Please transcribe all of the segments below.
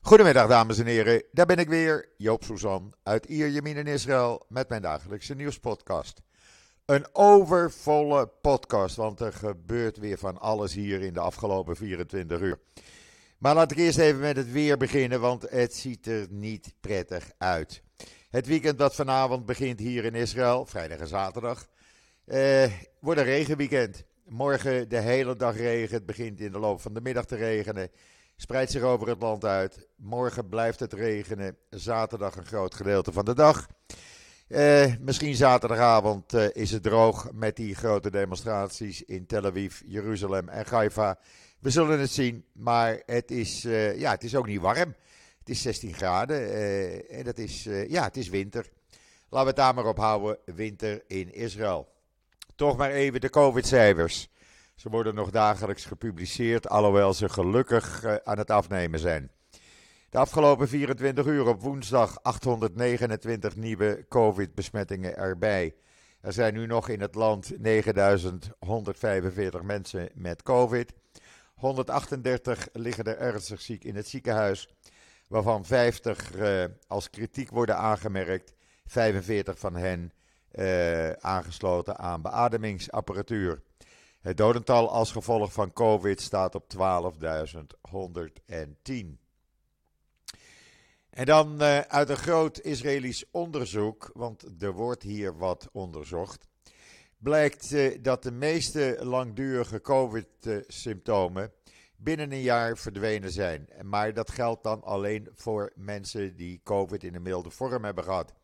Goedemiddag dames en heren, daar ben ik weer, Joop Suzan uit Ierjemien in Israël met mijn dagelijkse nieuwspodcast. Een overvolle podcast, want er gebeurt weer van alles hier in de afgelopen 24 uur. Maar laat ik eerst even met het weer beginnen, want het ziet er niet prettig uit. Het weekend dat vanavond begint hier in Israël, vrijdag en zaterdag, eh, wordt een regenweekend. Morgen de hele dag regen, het begint in de loop van de middag te regenen spreidt zich over het land uit. Morgen blijft het regenen. Zaterdag een groot gedeelte van de dag. Eh, misschien zaterdagavond eh, is het droog met die grote demonstraties in Tel Aviv, Jeruzalem en Haifa. We zullen het zien, maar het is, uh, ja, het is ook niet warm. Het is 16 graden en dat is, ja, het is winter. Laten we het daar maar op houden, winter in Israël. Toch maar even de COVID-cijfers. Ze worden nog dagelijks gepubliceerd, alhoewel ze gelukkig uh, aan het afnemen zijn. De afgelopen 24 uur op woensdag 829 nieuwe COVID-besmettingen erbij. Er zijn nu nog in het land 9145 mensen met COVID. 138 liggen er ernstig ziek in het ziekenhuis, waarvan 50 uh, eh, als kritiek worden aangemerkt. 45 van hen uh, aangesloten aan beademingsapparatuur. Het dodental als gevolg van COVID staat op 12.110. En dan uh, uit een groot Israëlisch onderzoek, want er wordt hier wat onderzocht, blijkt uh, dat de meeste langdurige COVID-symptomen binnen een jaar verdwenen zijn. Maar dat geldt dan alleen voor mensen die COVID in een milde vorm hebben gehad.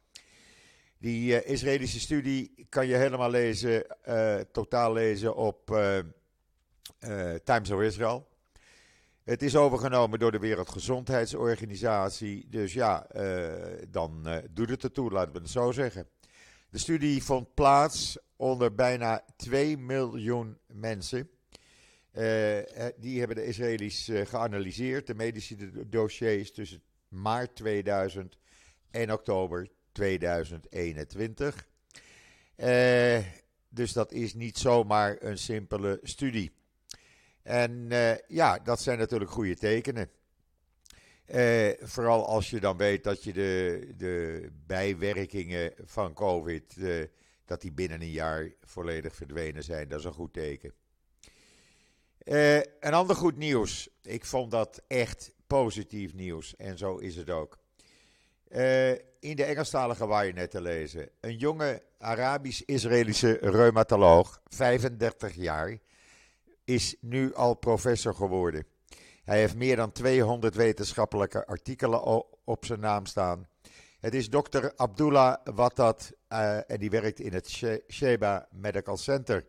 Die uh, Israëlische studie kan je helemaal lezen, uh, totaal lezen op uh, Times of Israel. Het is overgenomen door de Wereldgezondheidsorganisatie. Dus ja, dan doet het ertoe, laten we het zo zeggen. De studie vond plaats onder bijna 2 miljoen mensen. die hebben de Israëli's geanalyseerd, de medische dossiers tussen maart 2000 en oktober 2021. Uh, eh, dus dat is niet zomaar een simpele studie. En uh, ja, dat zijn natuurlijk goede tekenen. Uh, vooral als je dan weet dat je de, de bijwerkingen van COVID, dat die binnen een jaar volledig verdwenen zijn. Dat is een goed teken. een ander goed nieuws. Ik vond dat echt positief nieuws. En zo is het ook. Uh, in de Engelstalige je net te lezen. Een jonge Arabisch-Israëlische reumatoloog, 35 jaar, is nu al professor geworden. Hij heeft meer dan 200 wetenschappelijke artikelen op zijn naam staan. Het is dokter Abdullah Watad uh, en die werkt in het Sheba Medical Center.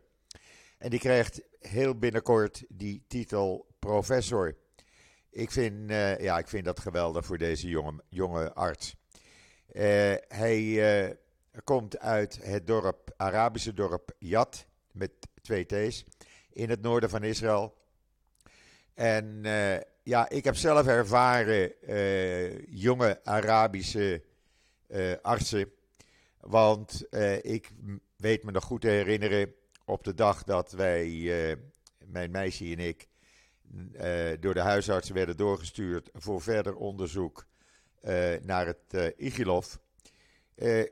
En die krijgt heel binnenkort die titel professor. Ik vind, uh, ja, ik vind dat geweldig voor deze jonge, jonge arts. Uh, hij uh, komt uit het dorp, Arabische dorp Yad, met twee T's, in het noorden van Israël. En ja, ik heb zelf ervaren jonge Arabische artsen. Want ik weet me nog goed te herinneren op de dag dat wij, mijn meisje en ik, door de huisarts werden doorgestuurd voor verder onderzoek uh, naar het uh, Igilov, uh,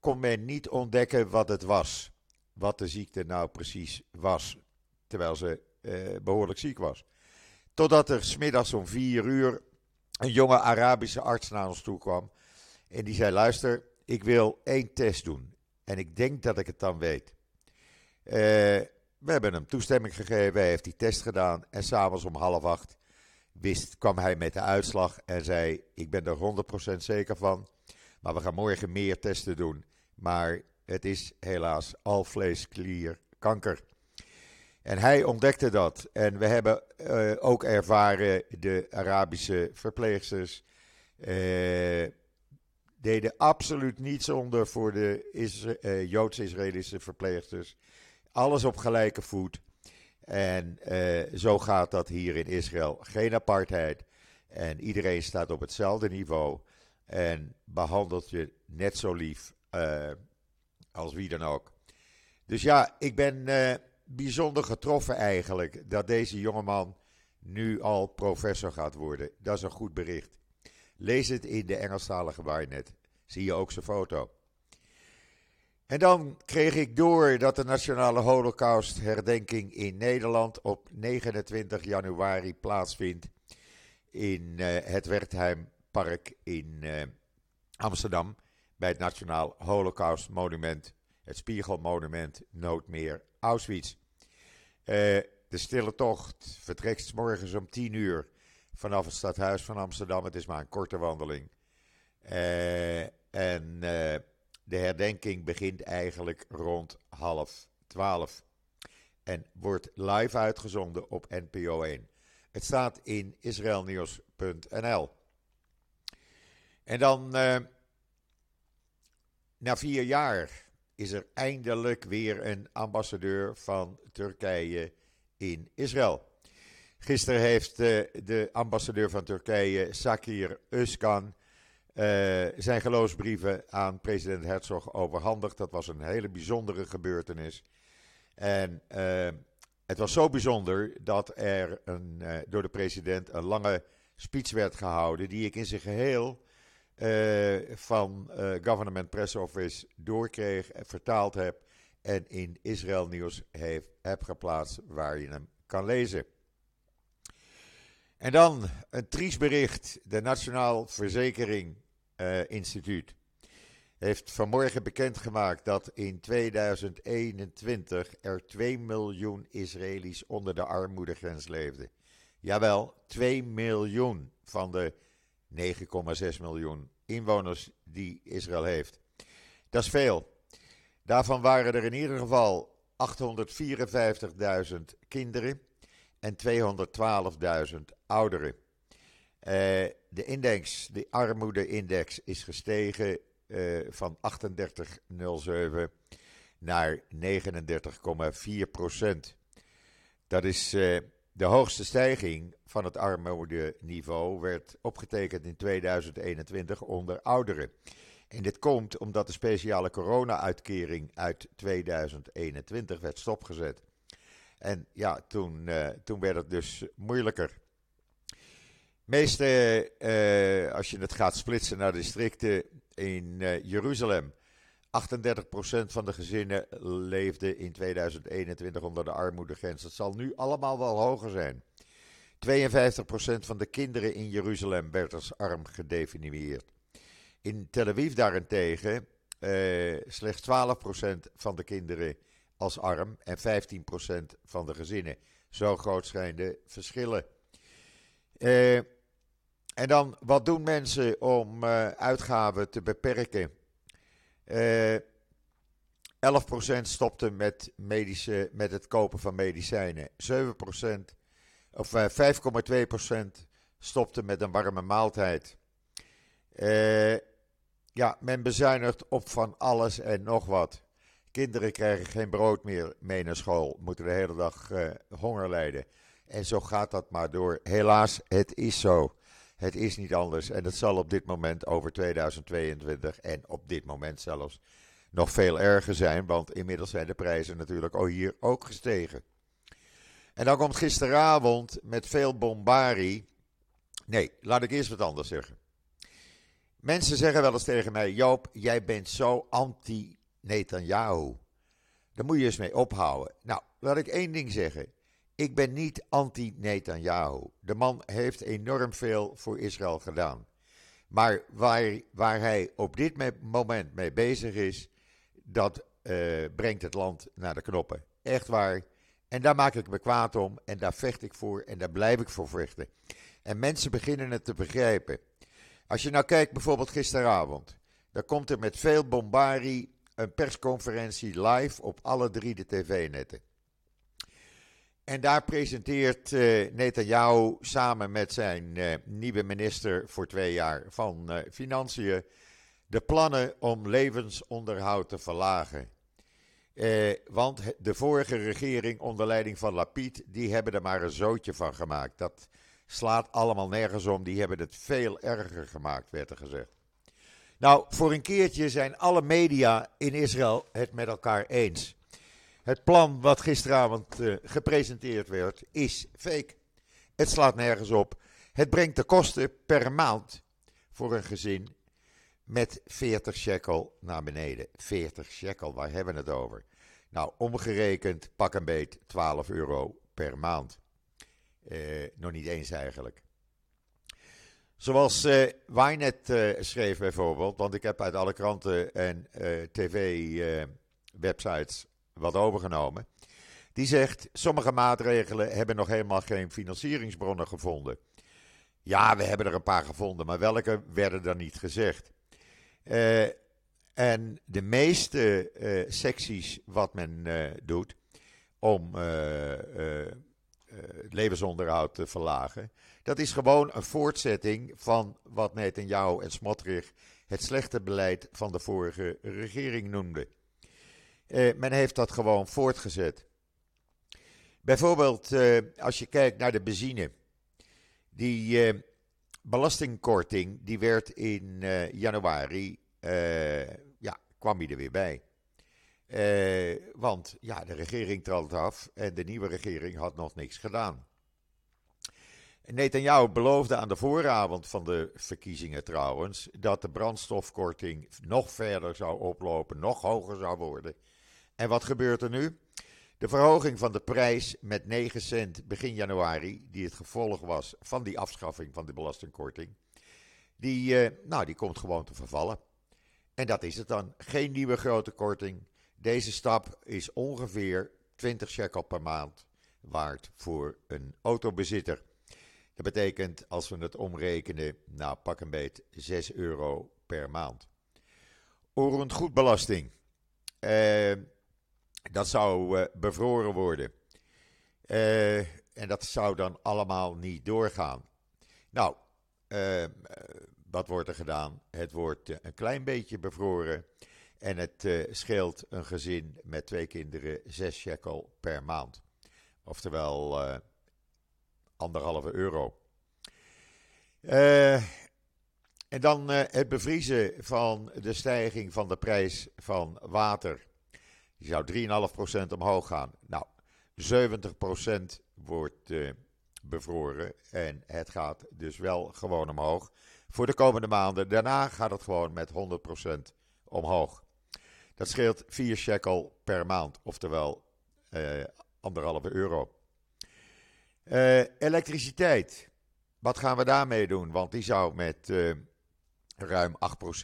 kon men niet ontdekken wat het was. Wat de ziekte nou precies was, terwijl ze behoorlijk ziek was. Totdat er smiddags om vier uur een jonge Arabische arts naar ons toe kwam. En die zei: Luister, ik wil één test doen. En ik denk dat ik het dan weet. We hebben hem toestemming gegeven, hij heeft die test gedaan. En s'avonds om half acht wist, kwam hij met de uitslag en zei: Ik ben er 100% zeker van. Maar we gaan morgen meer testen doen. Maar het is helaas alvleesklierkanker. En hij ontdekte dat. En we hebben uh, ook ervaren, de Arabische verpleegsters uh, deden absoluut niets onder voor de uh, Joods-Israëlische verpleegsters. Alles op gelijke voet. En uh, zo gaat dat hier in Israël. Geen apartheid. En iedereen staat op hetzelfde niveau. En behandelt je net zo lief uh, als wie dan ook. Dus ja, ik ben uh, bijzonder getroffen eigenlijk dat deze jongeman nu al professor gaat worden. Dat is een goed bericht. Lees het in de Engelstalige Waarnet. Zie je ook zijn foto. En dan kreeg ik door dat de Nationale Holocaustherdenking in Nederland op 29 januari plaatsvindt in uh, het Wertheimpark in uh, Amsterdam bij het Nationaal Holocaust Monument, het Spiegelmonument Noodmeer Auschwitz. Uh, de stille tocht vertrekt morgens om 10 uur vanaf het stadhuis van Amsterdam. Het is maar een korte wandeling. en de herdenking begint eigenlijk rond half twaalf. En wordt live uitgezonden op NPO 1. Het staat in israelnieuws.nl. En dan, uh, na vier jaar, is er eindelijk weer een ambassadeur van Turkije in Israël. Gisteren heeft uh, de ambassadeur van Turkije, Sakir Özkan, zijn geloofsbrieven aan president Herzog overhandigd. Dat was een hele bijzondere gebeurtenis. En uh, het was zo bijzonder dat er een, uh, door de president een lange speech werd gehouden, die ik in zijn geheel van Government Press Office doorkreeg, en vertaald heb en in Israël Nieuws heb geplaatst waar je hem kan lezen. En dan een triest bericht. De Nationaal Verzekering uh, Instituut heeft vanmorgen bekendgemaakt dat in 2021 er 2 miljoen Israëli's onder de armoedegrens leefden. Jawel, 2 miljoen van de 9,6 miljoen inwoners die Israël heeft. Dat is veel. Daarvan waren er in ieder geval 854.000 kinderen en 212.000 ouderen. Uh, de index, de armoedeindex, is gestegen uh, van 38,07 naar 39,4 procent. Dat is uh, de hoogste stijging van het armoedeniveau, werd opgetekend in 2021 onder ouderen. En dit komt omdat de speciale corona-uitkering uit 2021 werd stopgezet. En ja, toen, toen werd het dus moeilijker. Meeste, uh, als je het gaat splitsen naar districten in uh, Jeruzalem, 38% van de gezinnen leefde in 2021 onder de armoedegrens. Dat zal nu allemaal wel hoger zijn. 52% van de kinderen in Jeruzalem werd als arm gedefinieerd. In Tel Aviv daarentegen uh, slechts 12% van de kinderen als arm en 15% van de gezinnen. Zo groot zijn de verschillen. Uh, en dan, wat doen mensen om uh, uitgaven te beperken? Uh, 11% stopte met, medische, met het kopen van medicijnen. 7%, of uh, 5,2% stopte met een warme maaltijd. Ja, men bezuinigt op van alles en nog wat. Kinderen krijgen geen brood meer mee naar school, moeten de hele dag honger lijden. En zo gaat dat maar door. Helaas, het is zo. Het is niet anders en het zal op dit moment over 2022 en op dit moment zelfs nog veel erger zijn, want inmiddels zijn de prijzen natuurlijk ook hier ook gestegen. En dan komt gisteravond met veel bombarie. Nee, laat ik eerst wat anders zeggen. Mensen zeggen wel eens tegen mij: Joop, jij bent zo anti-Netanyahu. Daar moet je eens mee ophouden. Nou, laat ik één ding zeggen. Ik ben niet anti-Netanyahu. De man heeft enorm veel voor Israël gedaan. Maar waar, waar hij op dit moment mee bezig is, dat uh, brengt het land naar de knoppen. Echt waar. En daar maak ik me kwaad om en daar vecht ik voor en daar blijf ik voor vechten. En mensen beginnen het te begrijpen. Als je nou kijkt bijvoorbeeld gisteravond, dan komt er met veel bombarie een persconferentie live op alle drie de tv-netten. En daar presenteert uh, Netanyahu samen met zijn uh, nieuwe minister voor twee jaar van uh, Financiën de plannen om levensonderhoud te verlagen. want de vorige regering onder leiding van Lapid, die hebben er maar een zootje van gemaakt. Dat slaat allemaal nergens om, die hebben het veel erger gemaakt, werd er gezegd. Nou, voor een keertje zijn alle media in Israël het met elkaar eens. Het plan wat gisteravond uh, gepresenteerd werd is fake. Het slaat nergens op. Het brengt de kosten per maand voor een gezin met 40 shekel naar beneden. 40 shekel, waar hebben we het over? Nou, omgerekend pak een beet 12 euro per maand. Eh, nog niet eens eigenlijk. Zoals uh, uh, schreef bijvoorbeeld, want ik heb uit alle kranten en uh, tv-websites wat overgenomen. Die zegt, sommige maatregelen hebben nog helemaal geen financieringsbronnen gevonden. Ja, we hebben er een paar gevonden, maar welke werden er niet gezegd. en de meeste secties wat men doet om het levensonderhoud te verlagen, dat is gewoon een voortzetting van wat Netanyahu en Smotrich het slechte beleid van de vorige regering noemden. Uh, men heeft dat gewoon voortgezet. Bijvoorbeeld uh, als je kijkt naar de benzine. Die uh, belastingkorting die werd in januari, ja, kwam hij er weer bij. want ja, de regering trad af en de nieuwe regering had nog niks gedaan. Netanyahu beloofde aan de vooravond van de verkiezingen trouwens dat de brandstofkorting nog verder zou oplopen, nog hoger zou worden. En wat gebeurt er nu? De verhoging van de prijs met 9 cent begin januari, die het gevolg was van die afschaffing van de belastingkorting, die, uh, nou, die komt gewoon te vervallen. En dat is het dan. Geen nieuwe grote korting. Deze stap is ongeveer 20 shekel per maand waard voor een autobezitter. Dat betekent, als we het omrekenen, nou pak een beet 6 euro per maand. Orend goedbelasting. Uh, dat zou uh, bevroren worden. Uh, en dat zou dan allemaal niet doorgaan. Nou, wat wordt er gedaan? Het wordt een klein beetje bevroren. En het scheelt een gezin met twee kinderen 6 shekel per maand. Oftewel anderhalve euro. En dan het bevriezen van de stijging van de prijs van water. Die zou 3,5% omhoog gaan. Nou, 70% wordt uh, bevroren en het gaat dus wel gewoon omhoog. Voor de komende maanden. Daarna gaat het gewoon met 100% omhoog. Dat scheelt 4 shekel per maand, oftewel anderhalve euro. Uh, elektriciteit. Wat gaan we daarmee doen? Want die zou met uh, ruim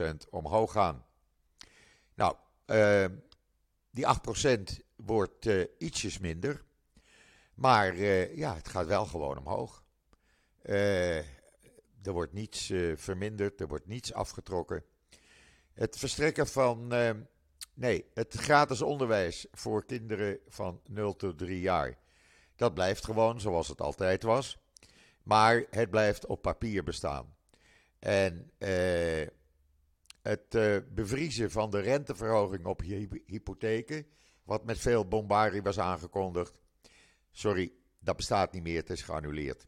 8% omhoog gaan. Nou, uh, die 8% wordt ietsjes minder. Maar ja, het gaat wel gewoon omhoog. er wordt niets verminderd, er wordt niets afgetrokken. Het verstrekken van. nee, het gratis onderwijs voor kinderen van 0 tot 3 jaar dat blijft gewoon zoals het altijd was. Maar het blijft op papier bestaan. En eh, het uh, bevriezen van de renteverhoging op hypotheken, wat met veel bombardie was aangekondigd. Sorry, dat bestaat niet meer, het is geannuleerd.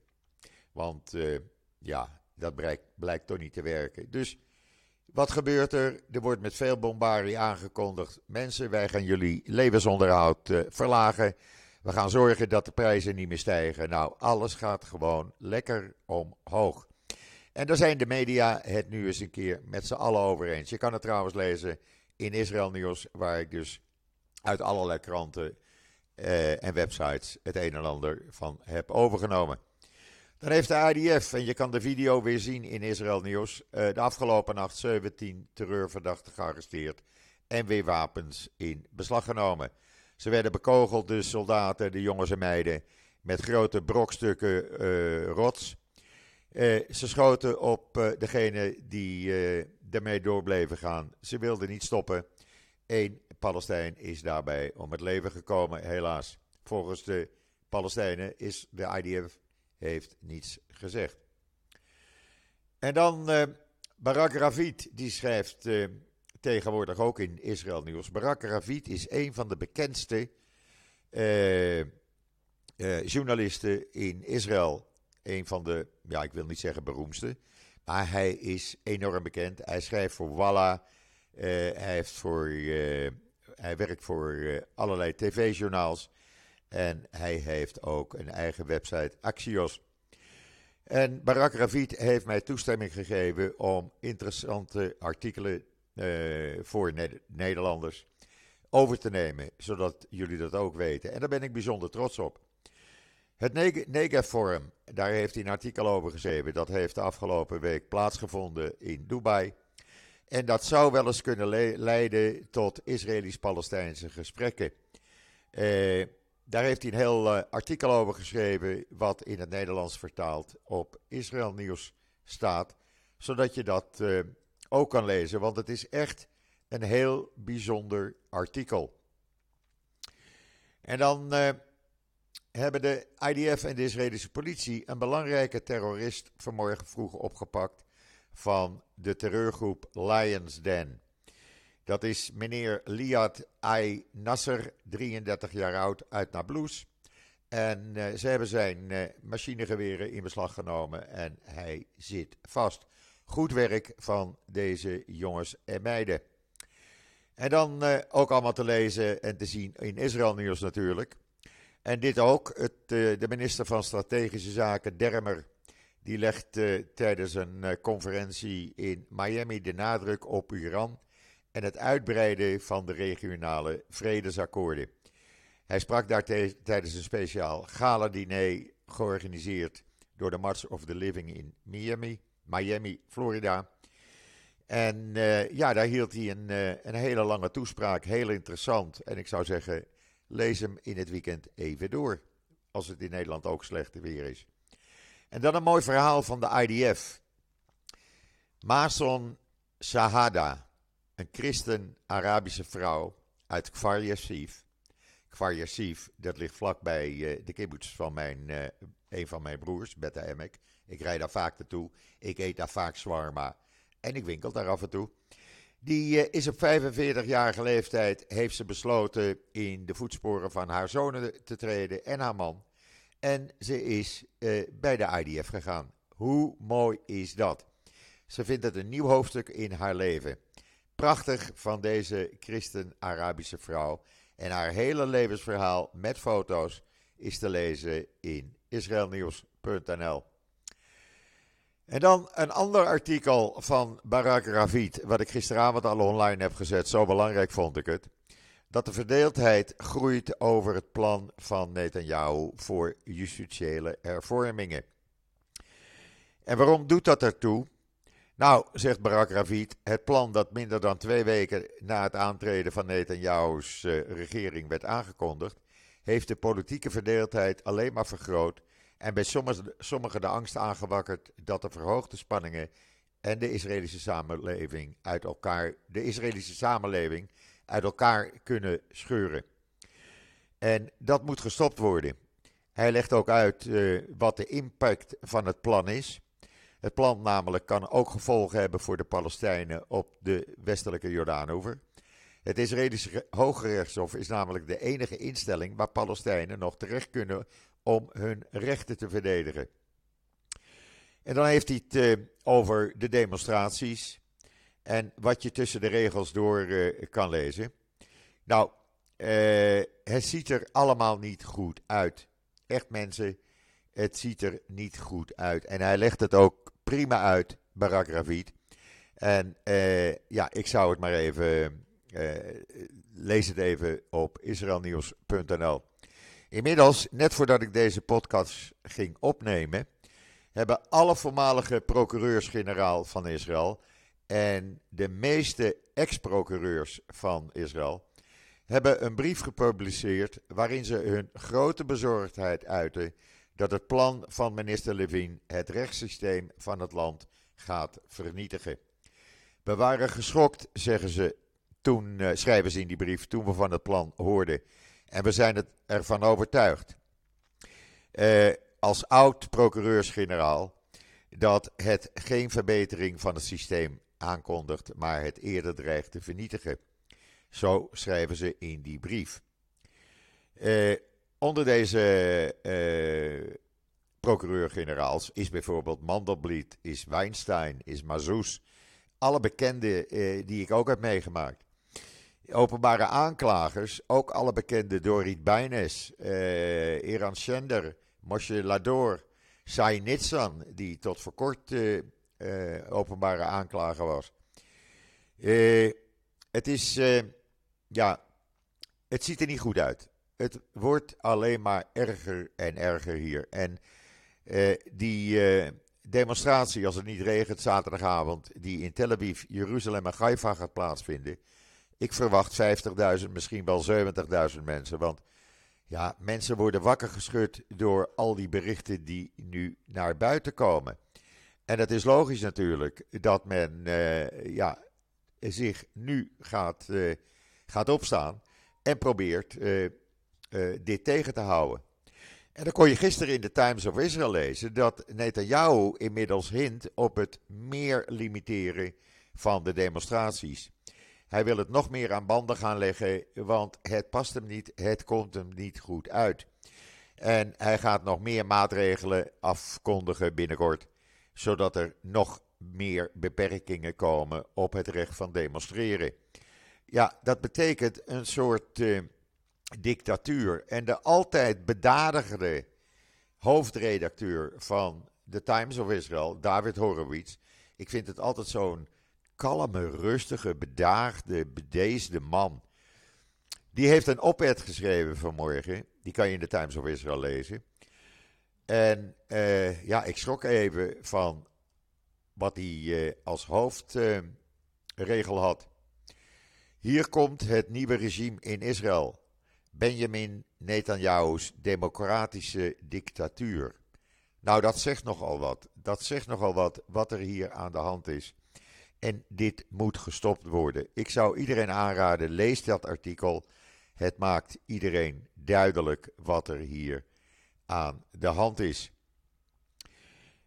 Want uh, ja, dat blijkt, blijkt toch niet te werken. Dus wat gebeurt er? Er wordt met veel bombardie aangekondigd: mensen, wij gaan jullie levensonderhoud verlagen. We gaan zorgen dat de prijzen niet meer stijgen. Nou, alles gaat gewoon lekker omhoog. En daar zijn de media het nu eens een keer met z'n allen over eens. Je kan het trouwens lezen in Israël Nieuws, waar ik dus uit allerlei kranten eh, en websites het een en ander van heb overgenomen. Dan heeft de IDF, en je kan de video weer zien in Israël Nieuws, uh, de afgelopen nacht 17 terreurverdachten gearresteerd en weer wapens in beslag genomen. Ze werden bekogeld, de soldaten, de jongens en meiden, met grote brokstukken uh, rots. Uh, ze schoten op uh, degene die ermee door bleven gaan. Ze wilden niet stoppen. Eén Palestijn is daarbij om het leven gekomen, helaas. Volgens de Palestijnen is de IDF heeft niets gezegd. En dan Barak Ravid, die schrijft tegenwoordig ook in Israël Nieuws. Barak Ravid is een van de bekendste journalisten in Israël. Een van de, ja, ik wil niet zeggen beroemdste, maar hij is enorm bekend. Hij schrijft voor Walla, uh, hij, heeft voor, hij werkt voor allerlei tv-journaals en hij heeft ook een eigen website, Axios. En Barak Ravid heeft mij toestemming gegeven om interessante artikelen voor Nederlanders over te nemen, zodat jullie dat ook weten. En daar ben ik bijzonder trots op. Het Negev Forum, daar heeft hij een artikel over geschreven. Dat heeft de afgelopen week plaatsgevonden in Dubai. En dat zou wel eens kunnen leiden tot Israëlisch-Palestijnse gesprekken. Uh, daar heeft hij een heel uh, artikel over geschreven, wat in het Nederlands vertaald op Israël Nieuws staat, zodat je dat uh, ook kan lezen, want het is echt een heel bijzonder artikel. En dan uh, hebben de IDF en de Israëlische politie een belangrijke terrorist vanmorgen vroeg opgepakt van de terreurgroep Lions Den. Dat is meneer Liad Ay Nasser, 33 jaar oud, uit Nablus. En uh, ze hebben zijn uh, machinegeweren in beslag genomen en hij zit vast. Goed werk van deze jongens en meiden. En dan uh, ook allemaal te lezen en te zien in Israël nieuws natuurlijk. En dit ook, het, de minister van Strategische Zaken, Dermer, die legt tijdens een conferentie in Miami de nadruk op Iran en het uitbreiden van de regionale vredesakkoorden. Hij sprak daar tijdens een speciaal gala-diner georganiseerd door de March of the Living in Miami, Miami, Florida. En ja, daar hield hij een, een hele lange toespraak, heel interessant. En ik zou zeggen, lees hem in het weekend even door, als het in Nederland ook slecht weer is. En dan een mooi verhaal van de IDF. Mason Sahada, een christen-Arabische vrouw uit Kfar Yassif. Yassif, dat ligt vlakbij uh, de kibbutz van mijn, uh, een van mijn broers, Beta Emek. Ik rijd daar vaak naartoe. Ik eet daar vaak zwarma. En ik winkel daar af en toe. Die uh, is op 45-jarige leeftijd, heeft ze besloten in de voetsporen van haar zonen te treden en haar man. En ze is bij de IDF gegaan. Hoe mooi is dat? Ze vindt het een nieuw hoofdstuk in haar leven. Prachtig van deze christen-Arabische vrouw. En haar hele levensverhaal met foto's is te lezen in israelnieuws.nl. En dan een ander artikel van Barak Ravid, wat ik gisteravond al online heb gezet. Zo belangrijk vond ik het. Dat de verdeeldheid groeit over het plan van Netanyahu voor justitiële hervormingen. En waarom doet dat ertoe? Nou, zegt Barak Ravid, het plan dat minder dan twee weken na het aantreden van Netanyahu's uh, regering werd aangekondigd, heeft de politieke verdeeldheid alleen maar vergroot en bij sommigen de angst aangewakkerd dat de verhoogde spanningen en de Israëlische samenleving uit elkaar, de Israëlische samenleving uit elkaar kunnen scheuren. En dat moet gestopt worden. Hij legt ook uit uh, wat de impact van het plan is. Het plan namelijk kan ook gevolgen hebben voor de Palestijnen op de westelijke Jordaanoever. Het Israëlische Hoge Rechtshof is namelijk de enige instelling waar Palestijnen nog terecht kunnen om hun rechten te verdedigen. En dan heeft hij het uh, over de demonstraties en wat je tussen de regels door uh, kan lezen. Nou, uh, het ziet er allemaal niet goed uit. Echt mensen, het ziet er niet goed uit. En hij legt het ook prima uit, Barak Ravid. En ja, ik zou het maar even. Lees het even op israelnieuws.nl. Inmiddels, net voordat ik deze podcast ging opnemen, hebben alle voormalige procureurs-generaal van Israël en de meeste ex-procureurs van Israël hebben een brief gepubliceerd waarin ze hun grote bezorgdheid uiten dat het plan van minister Levin het rechtssysteem van het land gaat vernietigen. We waren geschokt, zeggen ze, toen uh, schrijven ze in die brief, toen we van het plan hoorden. En we zijn het ervan overtuigd. Uh, als oud-procureurs-generaal dat het geen verbetering van het systeem aankondigt, maar het eerder dreigt te vernietigen. Zo schrijven ze in die brief. Uh, Onder deze uh, procureur-generaals is bijvoorbeeld Mandelblit, is Weinstein, is Mazouz. Alle bekende uh, die ik ook heb meegemaakt. Openbare aanklagers, ook alle bekende Dorit Bijnes, Iran Schender, Moshe Lador, Sai Nitsan, die tot voor kort openbare aanklager was. het is, ja, het ziet er niet goed uit. Het wordt alleen maar erger en erger hier. En die demonstratie, als het niet regent zaterdagavond, die in Tel Aviv, Jeruzalem en Haifa gaat plaatsvinden. Ik verwacht 50.000, misschien wel 70.000 mensen. Want ja, mensen worden wakker geschud door al die berichten die nu naar buiten komen. En het is logisch natuurlijk dat men uh, ja, zich nu gaat, uh, gaat opstaan en probeert uh, dit tegen te houden. En dan kon je gisteren in de Times of Israel lezen dat Netanyahu inmiddels hint op het meer limiteren van de demonstraties. Hij wil het nog meer aan banden gaan leggen, want het past hem niet, het komt hem niet goed uit. En hij gaat nog meer maatregelen afkondigen binnenkort, zodat er nog meer beperkingen komen op het recht van demonstreren. Ja, dat betekent een soort uh, dictatuur. En de altijd bedadigde hoofdredacteur van The Times of Israel, David Horowitz. Ik vind het altijd zo'n kalme, rustige, bedaagde, bedeesde man. Die heeft een op-ed geschreven vanmorgen. Die kan je in de Times of Israel lezen. En uh, ja, ik schrok even van wat hij uh, als hoofdregel had. Hier komt het nieuwe regime in Israël. Benjamin Netanyahu's democratische dictatuur. Nou, dat zegt nogal wat. Dat zegt nogal wat wat er hier aan de hand is. En dit moet gestopt worden. Ik zou iedereen aanraden, lees dat artikel. Het maakt iedereen duidelijk wat er hier aan de hand is.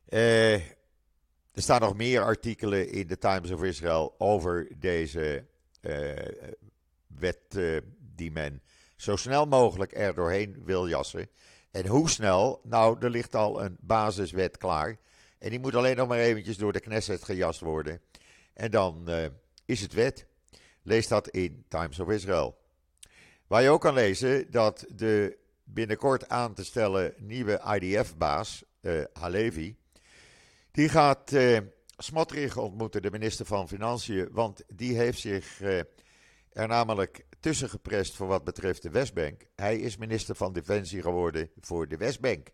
Uh, er staan nog meer artikelen in de Times of Israel over deze uh, wet uh, die men zo snel mogelijk er doorheen wil jassen. En hoe snel? Nou, er ligt al een basiswet klaar. En die moet alleen nog maar eventjes door de Knesset gejast worden. En dan uh, is het wet. Lees dat in Times of Israel. Waar je ook kan lezen dat de binnenkort aan te stellen nieuwe IDF-baas, uh, Halevi, die gaat uh, Smotrich ontmoeten, de minister van Financiën, want die heeft zich er namelijk tussen geprest voor wat betreft de Westbank. Hij is minister van Defensie geworden voor de Westbank.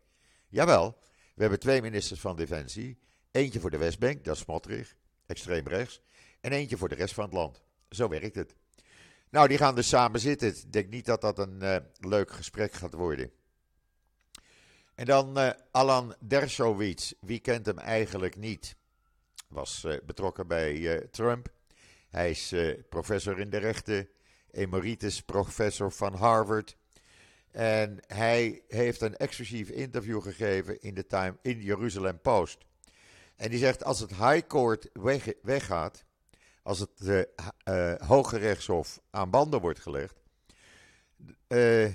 Jawel, we hebben twee ministers van Defensie. Eentje voor de Westbank, dat is Smotrich, extreem rechts. En eentje voor de rest van het land. Zo werkt het. Nou, die gaan dus samen zitten. Ik denk niet dat dat een uh, leuk gesprek gaat worden. En dan uh, Alan Dershowitz. Wie kent hem eigenlijk niet? Was uh, betrokken bij Trump. Hij is professor in de rechten emeritus professor van Harvard. En hij heeft een exclusief interview gegeven in de Time in Jeruzalem Post. En die zegt: als het High Court weg, weggaat, als het uh, Hoge Rechtshof aan banden wordt gelegd, uh,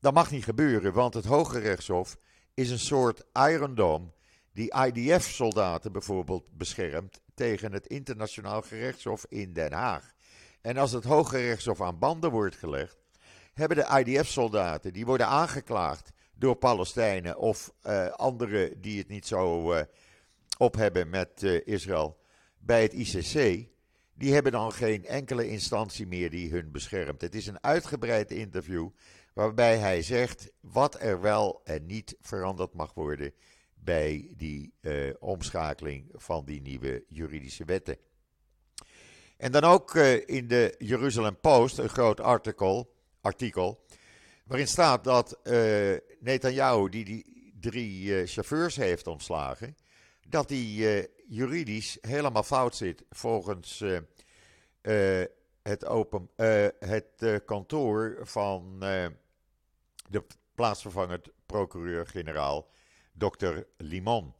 dat mag niet gebeuren, want het Hoge Rechtshof is een soort Iron Dome die IDF-soldaten bijvoorbeeld beschermt tegen het internationaal gerechtshof in Den Haag. En als het Hoge Rechtshof aan banden wordt gelegd, hebben de IDF-soldaten, die worden aangeklaagd door Palestijnen of uh, anderen die het niet zo op hebben met uh, Israël bij het ICC, die hebben dan geen enkele instantie meer die hun beschermt. Het is een uitgebreid interview waarbij hij zegt wat er wel en niet veranderd mag worden bij die omschakeling van die nieuwe juridische wetten. En dan ook uh, in de Jeruzalem Post een groot artikel, artikel waarin staat dat uh, Netanyahu, die die drie chauffeurs heeft ontslagen, dat die juridisch helemaal fout zit volgens het, open, het kantoor van de plaatsvervangend procureur-generaal Dr. Limon.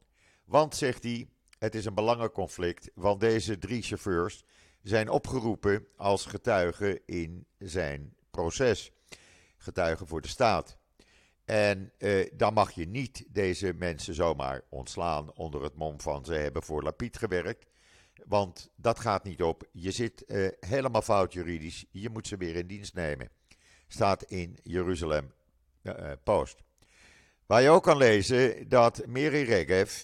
Want, zegt hij, het is een belangenconflict, want deze drie chauffeurs zijn opgeroepen als getuigen in zijn proces. Getuigen voor de staat. En eh, dan mag je niet deze mensen zomaar ontslaan onder het mom van ze hebben voor Lapid gewerkt. Want dat gaat niet op. Je zit eh, helemaal fout juridisch. Je moet ze weer in dienst nemen. Staat in Jeruzalem uh, Post. Waar je ook kan lezen dat Miri Regev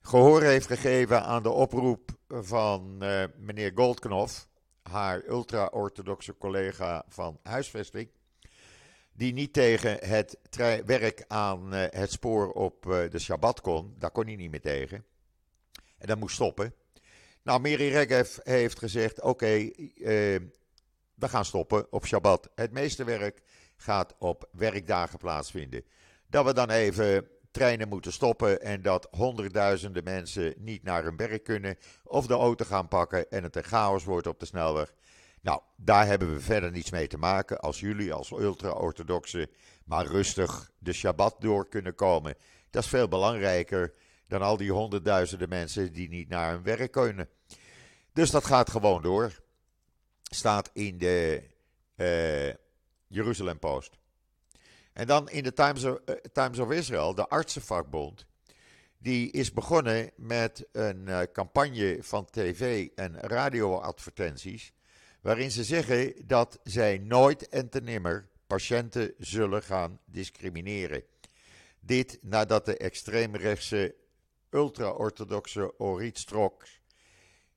gehoor heeft gegeven aan de oproep van meneer Goldknof, haar ultra-orthodoxe collega van huisvesting, die niet tegen het werk aan uh, het spoor op uh, de Shabbat kon. Daar kon hij niet meer tegen. En dat moest stoppen. Nou, Miri Regev heeft gezegd: oké, okay, we gaan stoppen op Shabbat. Het meeste werk gaat op werkdagen plaatsvinden. Dat we dan even treinen moeten stoppen en dat honderdduizenden mensen niet naar hun werk kunnen of de auto gaan pakken en het een chaos wordt op de snelweg. Nou, daar hebben we verder niets mee te maken. Als jullie als ultra-orthodoxen maar rustig de Shabbat door kunnen komen, dat is veel belangrijker dan al die honderdduizenden mensen die niet naar hun werk kunnen. Dus dat gaat gewoon door. Staat in de uh, Jeruzalem Post. En dan in de Times of, uh, Times of Israel, de artsenvakbond, die is begonnen met een uh, campagne van tv- en radioadvertenties, waarin ze zeggen dat zij nooit en te nimmer patiënten zullen gaan discrimineren. Dit nadat de extreemrechtse ultra-orthodoxe Orit Strok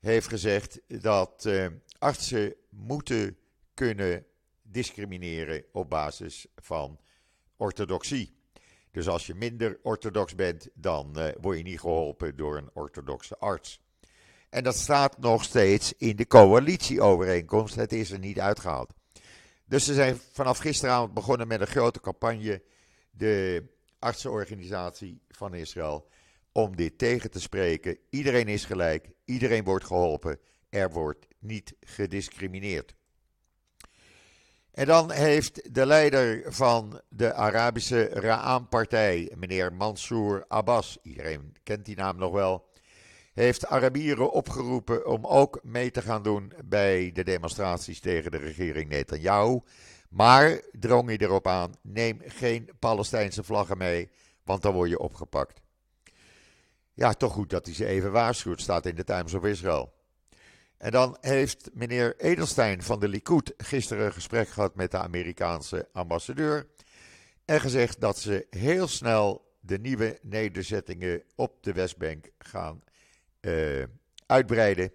heeft gezegd dat uh, artsen moeten kunnen discrimineren op basis van orthodoxie. Dus als je minder orthodox bent, dan uh, word je niet geholpen door een orthodoxe arts. En dat staat nog steeds in de coalitieovereenkomst. Het is er niet uitgehaald. Dus ze zijn vanaf gisteravond begonnen met een grote campagne. De artsenorganisatie van Israël. Om dit tegen te spreken. Iedereen is gelijk. Iedereen wordt geholpen. Er wordt niet gediscrimineerd. En dan heeft de leider van de Arabische Ra'am-partij, meneer Mansour Abbas, iedereen kent die naam nog wel, heeft Arabieren opgeroepen om ook mee te gaan doen bij de demonstraties tegen de regering Netanyahu. Maar drong hij erop aan: neem geen Palestijnse vlaggen mee, want dan word je opgepakt. Ja, toch goed dat hij ze even waarschuwt, staat in de Times of Israel. En dan heeft meneer Edelstein van de Likud gisteren een gesprek gehad met de Amerikaanse ambassadeur. En gezegd dat ze heel snel de nieuwe nederzettingen op de Westbank gaan uh, uitbreiden.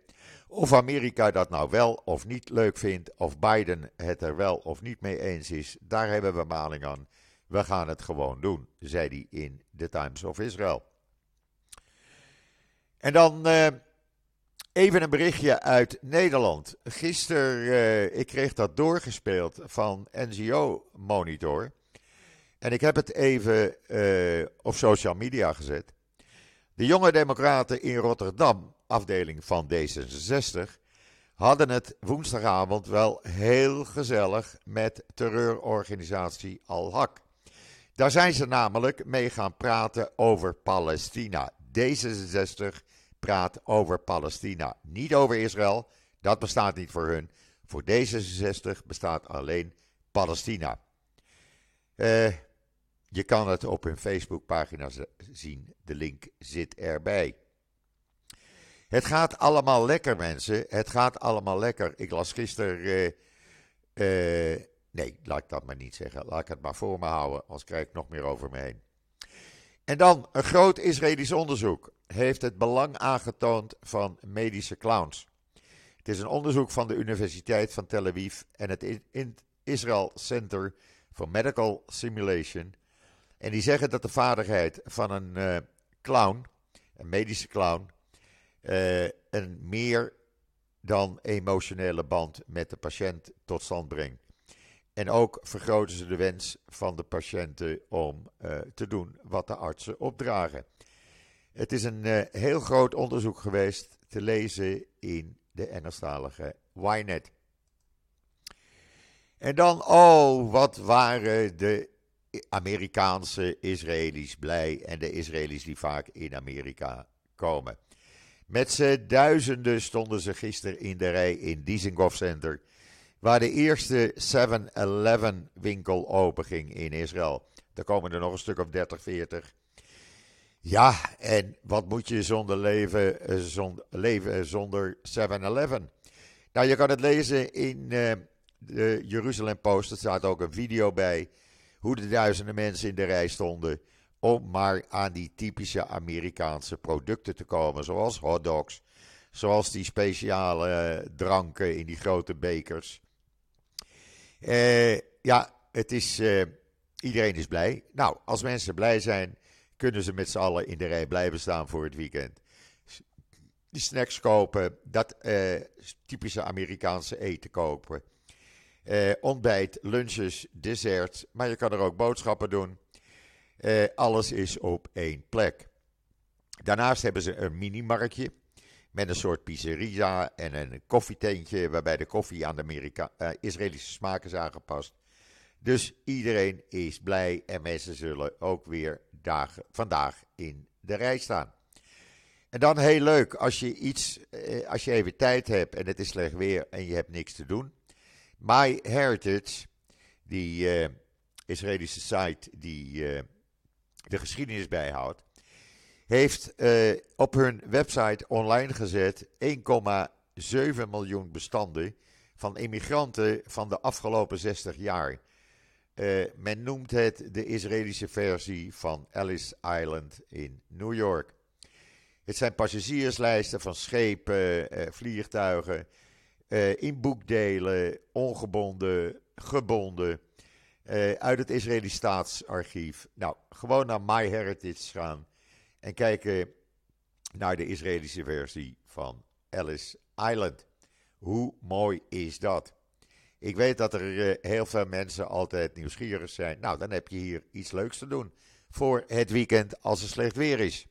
Of Amerika dat nou wel of niet leuk vindt, of Biden het er wel of niet mee eens is, daar hebben we maling aan. We gaan het gewoon doen, zei hij in The Times of Israel. En dan uh, Even een berichtje uit Nederland. Gisteren, uh, ik kreeg dat doorgespeeld van NGO Monitor. En ik heb het even op social media gezet. De jonge democraten in Rotterdam, afdeling van D66, hadden het woensdagavond wel heel gezellig met terreurorganisatie Al-Haq. Daar zijn ze namelijk mee gaan praten over Palestina. D66 praat over Palestina, niet over Israël. Dat bestaat niet voor hun. Voor D66 bestaat alleen Palestina. Uh, je kan het op hun Facebookpagina zien. De link zit erbij. Het gaat allemaal lekker, mensen. Het gaat allemaal lekker. Ik las gisteren. Uh, uh, nee, laat ik dat maar niet zeggen. Laat ik het maar voor me houden, anders krijg ik nog meer over me heen. En dan een groot Israëlisch onderzoek heeft het belang aangetoond van medische clowns. Het is een onderzoek van de Universiteit van Tel Aviv en het Israel Center for Medical Simulation. En die zeggen dat de vaardigheid van een uh, clown, een medische clown, uh, een meer dan emotionele band met de patiënt tot stand brengt. En ook vergroten ze de wens van de patiënten om uh, te doen wat de artsen opdragen. Het is een heel groot onderzoek geweest te lezen in de Engelstalige Ynet. En dan, oh, wat waren de Amerikaanse Israëli's blij en de Israëli's die vaak in Amerika komen. Met z'n duizenden stonden ze gisteren in de rij in Dizengoff Center, waar de eerste 7-Eleven winkel openging in Israël. Daar komen er nog een stuk of 30, 40. Ja, en wat moet je zonder leven, eh, zonder, leven zonder 7-Eleven? Nou, je kan het lezen in uh, de Jeruzalem Post. Er staat ook een video bij hoe de duizenden mensen in de rij stonden om maar aan die typische Amerikaanse producten te komen, zoals hotdogs, zoals die speciale dranken in die grote bekers. Uh, ja, het is, uh, iedereen is blij. Nou, als mensen blij zijn, kunnen ze met z'n allen in de rij blijven staan voor het weekend. Die snacks kopen, dat typische Amerikaanse eten kopen. Ontbijt, lunches, desserts, maar je kan er ook boodschappen doen. alles is op één plek. Daarnaast hebben ze een mini-marktje met een soort pizzeria en een koffietentje waarbij de koffie aan de Amerika uh, Israëlische smaak is aangepast. Dus iedereen is blij en mensen zullen ook weer vandaag in de rij staan. En dan heel leuk, als je, iets, eh, als je even tijd hebt en het is slecht weer en je hebt niks te doen. My Heritage, die uh, Israëlische site die uh, de geschiedenis bijhoudt, heeft uh, op hun website online gezet 1,7 miljoen bestanden van immigranten van de afgelopen 60 jaar. Men noemt het de Israëlische versie van Ellis Island in New York. Het zijn passagierslijsten van schepen, uh, vliegtuigen, inboekdelen, ongebonden, gebonden, uit het Israëlisch staatsarchief. Nou, gewoon naar MyHeritage gaan en kijken naar de Israëlische versie van Ellis Island. Hoe mooi is dat? Ik weet dat er eh, heel veel mensen altijd nieuwsgierig zijn. Nou, dan heb je hier iets leuks te doen voor het weekend als het slecht weer is.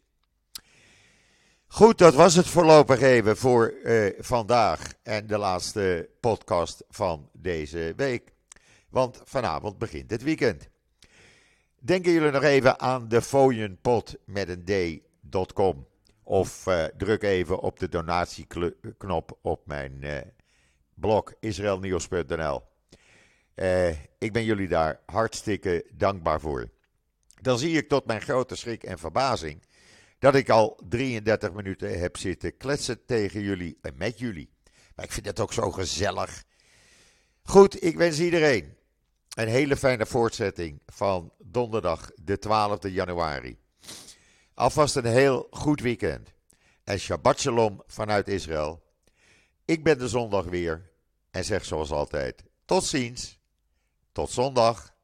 Goed, dat was het voorlopig even voor uh, vandaag en de laatste podcast van deze week. Want vanavond begint het weekend. Denken jullie nog even aan de fooienpot met een d.com. Of uh, druk even op de donatieknop op mijn uh, blog israelnieuws.nl. Uh, ik ben jullie daar hartstikke dankbaar voor. Dan zie ik tot mijn grote schrik en verbazing dat ik al 33 minuten heb zitten kletsen tegen jullie en met jullie. Maar ik vind het ook zo gezellig. Goed, ik wens iedereen een hele fijne voortzetting van donderdag de 12e januari. Alvast een heel goed weekend. En Shabbat Shalom vanuit Israël. Ik ben de zondag weer en zeg zoals altijd: tot ziens, tot zondag.